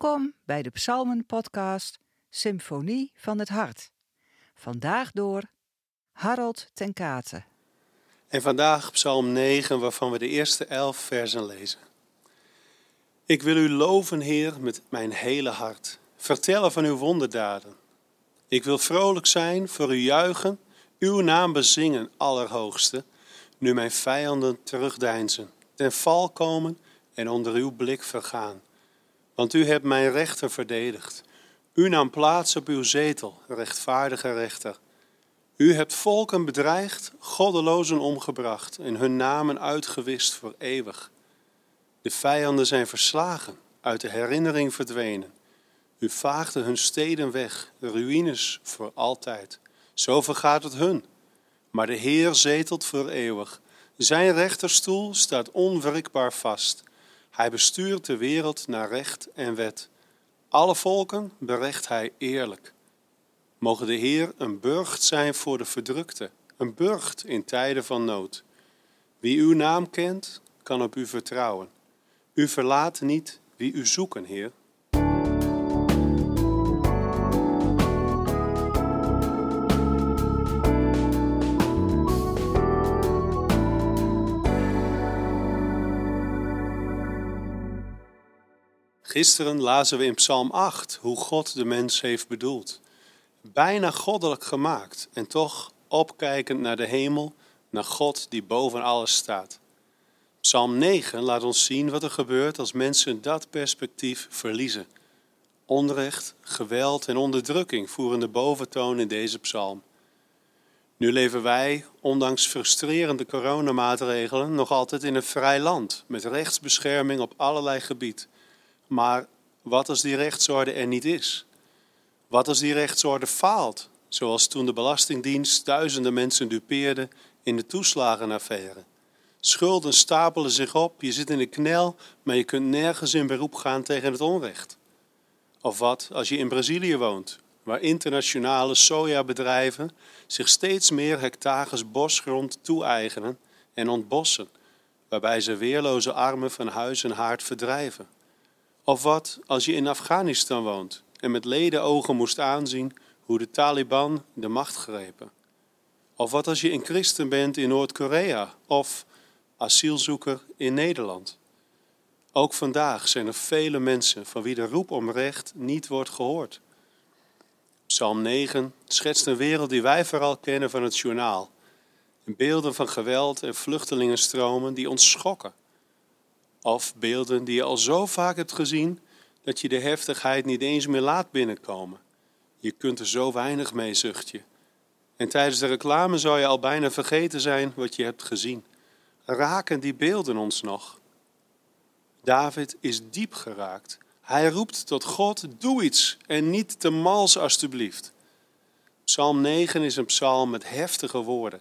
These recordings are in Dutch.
Welkom bij de Psalmen-podcast Symfonie van het Hart. Vandaag door Harold ten Kate. En vandaag Psalm 9, waarvan we de eerste elf versen lezen. Ik wil u loven, Heer, met mijn hele hart. Vertellen van uw wonderdaden. Ik wil vrolijk zijn, voor u juichen, uw naam bezingen, Allerhoogste, nu mijn vijanden terugdeinzen, ten val komen en onder uw blik vergaan. Want u hebt mijn rechter verdedigd. U nam plaats op uw zetel, rechtvaardige rechter. U hebt volken bedreigd, goddelozen omgebracht en hun namen uitgewist voor eeuwig. De vijanden zijn verslagen, uit de herinnering verdwenen. U vaagde hun steden weg, ruïnes voor altijd. Zo vergaat het hun. Maar de Heer zetelt voor eeuwig. Zijn rechterstoel staat onwrikbaar vast. Hij bestuurt de wereld naar recht en wet. Alle volken berecht hij eerlijk. Mogen de Heer een burcht zijn voor de verdrukte, een burcht in tijden van nood. Wie uw naam kent, kan op u vertrouwen. U verlaat niet wie u zoeken, Heer. Gisteren lazen we in Psalm 8 hoe God de mens heeft bedoeld. Bijna goddelijk gemaakt en toch opkijkend naar de hemel, naar God die boven alles staat. Psalm 9 laat ons zien wat er gebeurt als mensen dat perspectief verliezen. Onrecht, geweld en onderdrukking voeren de boventoon in deze psalm. Nu leven wij, ondanks frustrerende coronamaatregelen, nog altijd in een vrij land met rechtsbescherming op allerlei gebied. Maar wat als die rechtsorde er niet is? Wat als die rechtsorde faalt, zoals toen de Belastingdienst duizenden mensen dupeerde in de toeslagenaffaire? Schulden stapelen zich op, je zit in de knel, maar je kunt nergens in beroep gaan tegen het onrecht. Of wat als je in Brazilië woont, waar internationale sojabedrijven zich steeds meer hectares bosgrond toe-eigenen en ontbossen, waarbij ze weerloze armen van huis en haard verdrijven. Of wat als je in Afghanistan woont en met leden ogen moest aanzien hoe de Taliban de macht grepen? Of wat als je een christen bent in Noord-Korea of asielzoeker in Nederland? Ook vandaag zijn er vele mensen van wie de roep om recht niet wordt gehoord. Psalm 9 schetst een wereld die wij vooral kennen van het journaal. Beelden van geweld en vluchtelingenstromen die ons schokken. Of beelden die je al zo vaak hebt gezien dat je de heftigheid niet eens meer laat binnenkomen. Je kunt er zo weinig mee, zucht je. En tijdens de reclame zou je al bijna vergeten zijn wat je hebt gezien. Raken die beelden ons nog? David is diep geraakt. Hij roept tot God: Doe iets en niet te mals, alstublieft. Psalm 9 is een psalm met heftige woorden.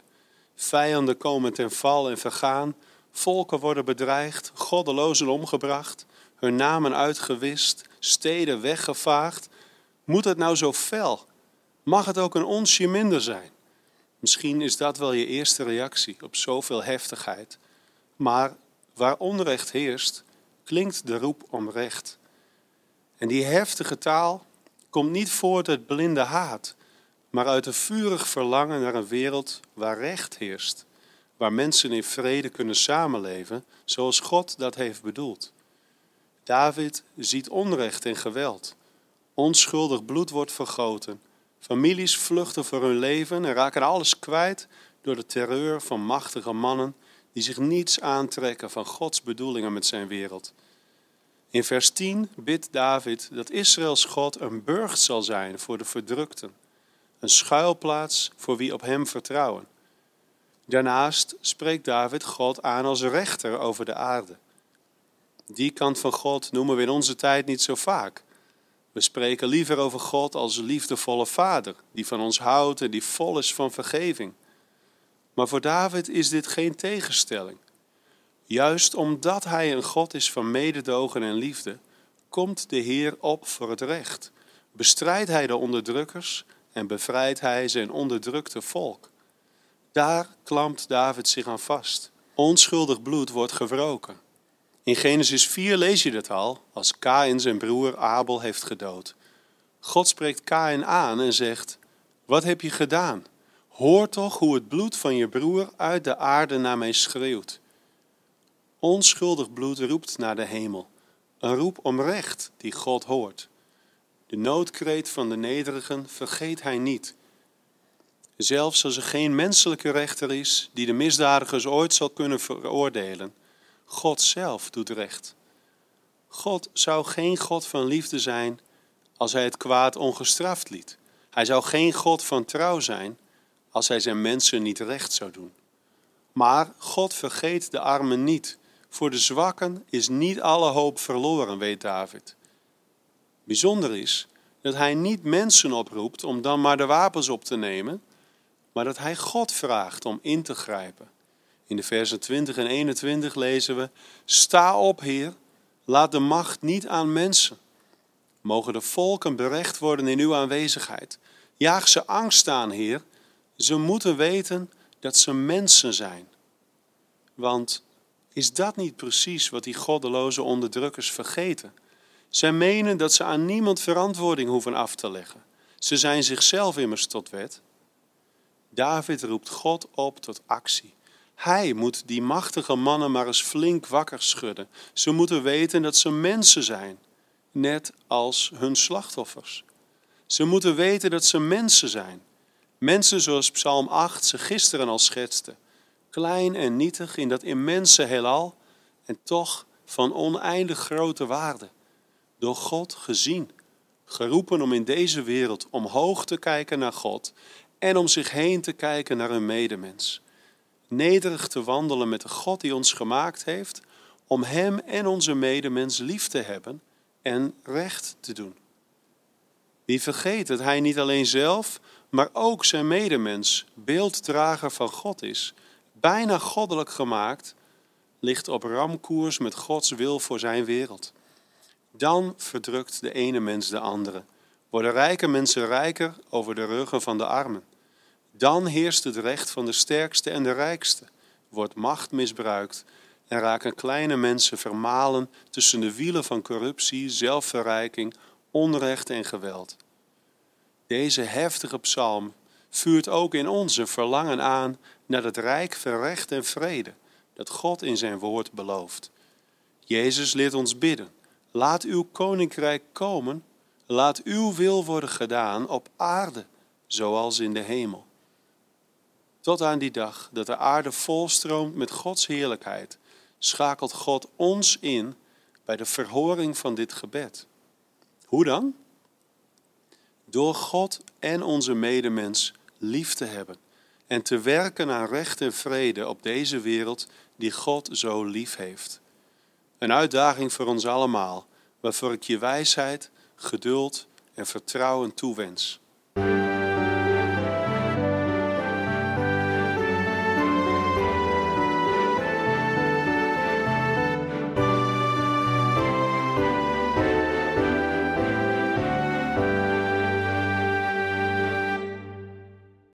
Vijanden komen ten val en vergaan, Volken worden bedreigd, goddelozen omgebracht, hun namen uitgewist, steden weggevaagd. Moet het nou zo fel? Mag het ook een onsje minder zijn? Misschien is dat wel je eerste reactie op zoveel heftigheid. Maar waar onrecht heerst, klinkt de roep om recht. En die heftige taal komt niet voort uit blinde haat, maar uit een vurig verlangen naar een wereld waar recht heerst waar mensen in vrede kunnen samenleven zoals God dat heeft bedoeld. David ziet onrecht en geweld. Onschuldig bloed wordt vergoten. Families vluchten voor hun leven en raken alles kwijt door de terreur van machtige mannen die zich niets aantrekken van Gods bedoelingen met zijn wereld. In vers 10 bidt David dat Israëls God een burcht zal zijn voor de verdrukten, een schuilplaats voor wie op hem vertrouwen. Daarnaast spreekt David God aan als rechter over de aarde. Die kant van God noemen we in onze tijd niet zo vaak. We spreken liever over God als liefdevolle vader, die van ons houdt en die vol is van vergeving. Maar voor David is dit geen tegenstelling. Juist omdat hij een God is van mededogen en liefde, komt de Heer op voor het recht. Bestrijdt hij de onderdrukkers en bevrijdt hij zijn onderdrukte volk. Daar klampt David zich aan vast. Onschuldig bloed wordt gewroken. In Genesis 4 lees je dat al, als Kain zijn broer Abel heeft gedood. God spreekt Kain aan en zegt: Wat heb je gedaan? Hoor toch hoe het bloed van je broer uit de aarde naar mij schreeuwt. Onschuldig bloed roept naar de hemel, een roep om recht die God hoort. De noodkreet van de nederigen vergeet hij niet. Zelfs als er geen menselijke rechter is die de misdadigers ooit zal kunnen veroordelen, God zelf doet recht. God zou geen God van liefde zijn als hij het kwaad ongestraft liet. Hij zou geen God van trouw zijn als hij zijn mensen niet recht zou doen. Maar God vergeet de armen niet. Voor de zwakken is niet alle hoop verloren, weet David. Bijzonder is dat hij niet mensen oproept om dan maar de wapens op te nemen, maar dat hij God vraagt om in te grijpen. In de versen 20 en 21 lezen we: Sta op, Heer, laat de macht niet aan mensen. Mogen de volken berecht worden in uw aanwezigheid. Jaag ze angst aan, Heer. Ze moeten weten dat ze mensen zijn. Want is dat niet precies wat die goddeloze onderdrukkers vergeten? Zij menen dat ze aan niemand verantwoording hoeven af te leggen. Ze zijn zichzelf immers tot wet. David roept God op tot actie. Hij moet die machtige mannen maar eens flink wakker schudden. Ze moeten weten dat ze mensen zijn, net als hun slachtoffers. Ze moeten weten dat ze mensen zijn. Mensen zoals Psalm 8 ze gisteren al schetste. Klein en nietig in dat immense heelal en toch van oneindig grote waarde. Door God gezien, geroepen om in deze wereld omhoog te kijken naar God en om zich heen te kijken naar een medemens. Nederig te wandelen met de God die ons gemaakt heeft, om Hem en onze medemens lief te hebben en recht te doen. Wie vergeet dat Hij niet alleen zelf, maar ook zijn medemens, beelddrager van God is, bijna goddelijk gemaakt, ligt op ramkoers met Gods wil voor zijn wereld. Dan verdrukt de ene mens de andere worden rijke mensen rijker over de ruggen van de armen. Dan heerst het recht van de sterkste en de rijkste, wordt macht misbruikt en raken kleine mensen vermalen tussen de wielen van corruptie, zelfverrijking, onrecht en geweld. Deze heftige psalm vuurt ook in ons een verlangen aan naar het rijk van recht en vrede dat God in zijn woord belooft. Jezus leert ons bidden: Laat uw koninkrijk komen Laat uw wil worden gedaan op aarde, zoals in de hemel. Tot aan die dag dat de aarde volstroomt met Gods heerlijkheid, schakelt God ons in bij de verhoring van dit gebed. Hoe dan? Door God en onze medemens lief te hebben en te werken aan recht en vrede op deze wereld die God zo lief heeft. Een uitdaging voor ons allemaal, waarvoor ik je wijsheid, geduld en vertrouwen toewens.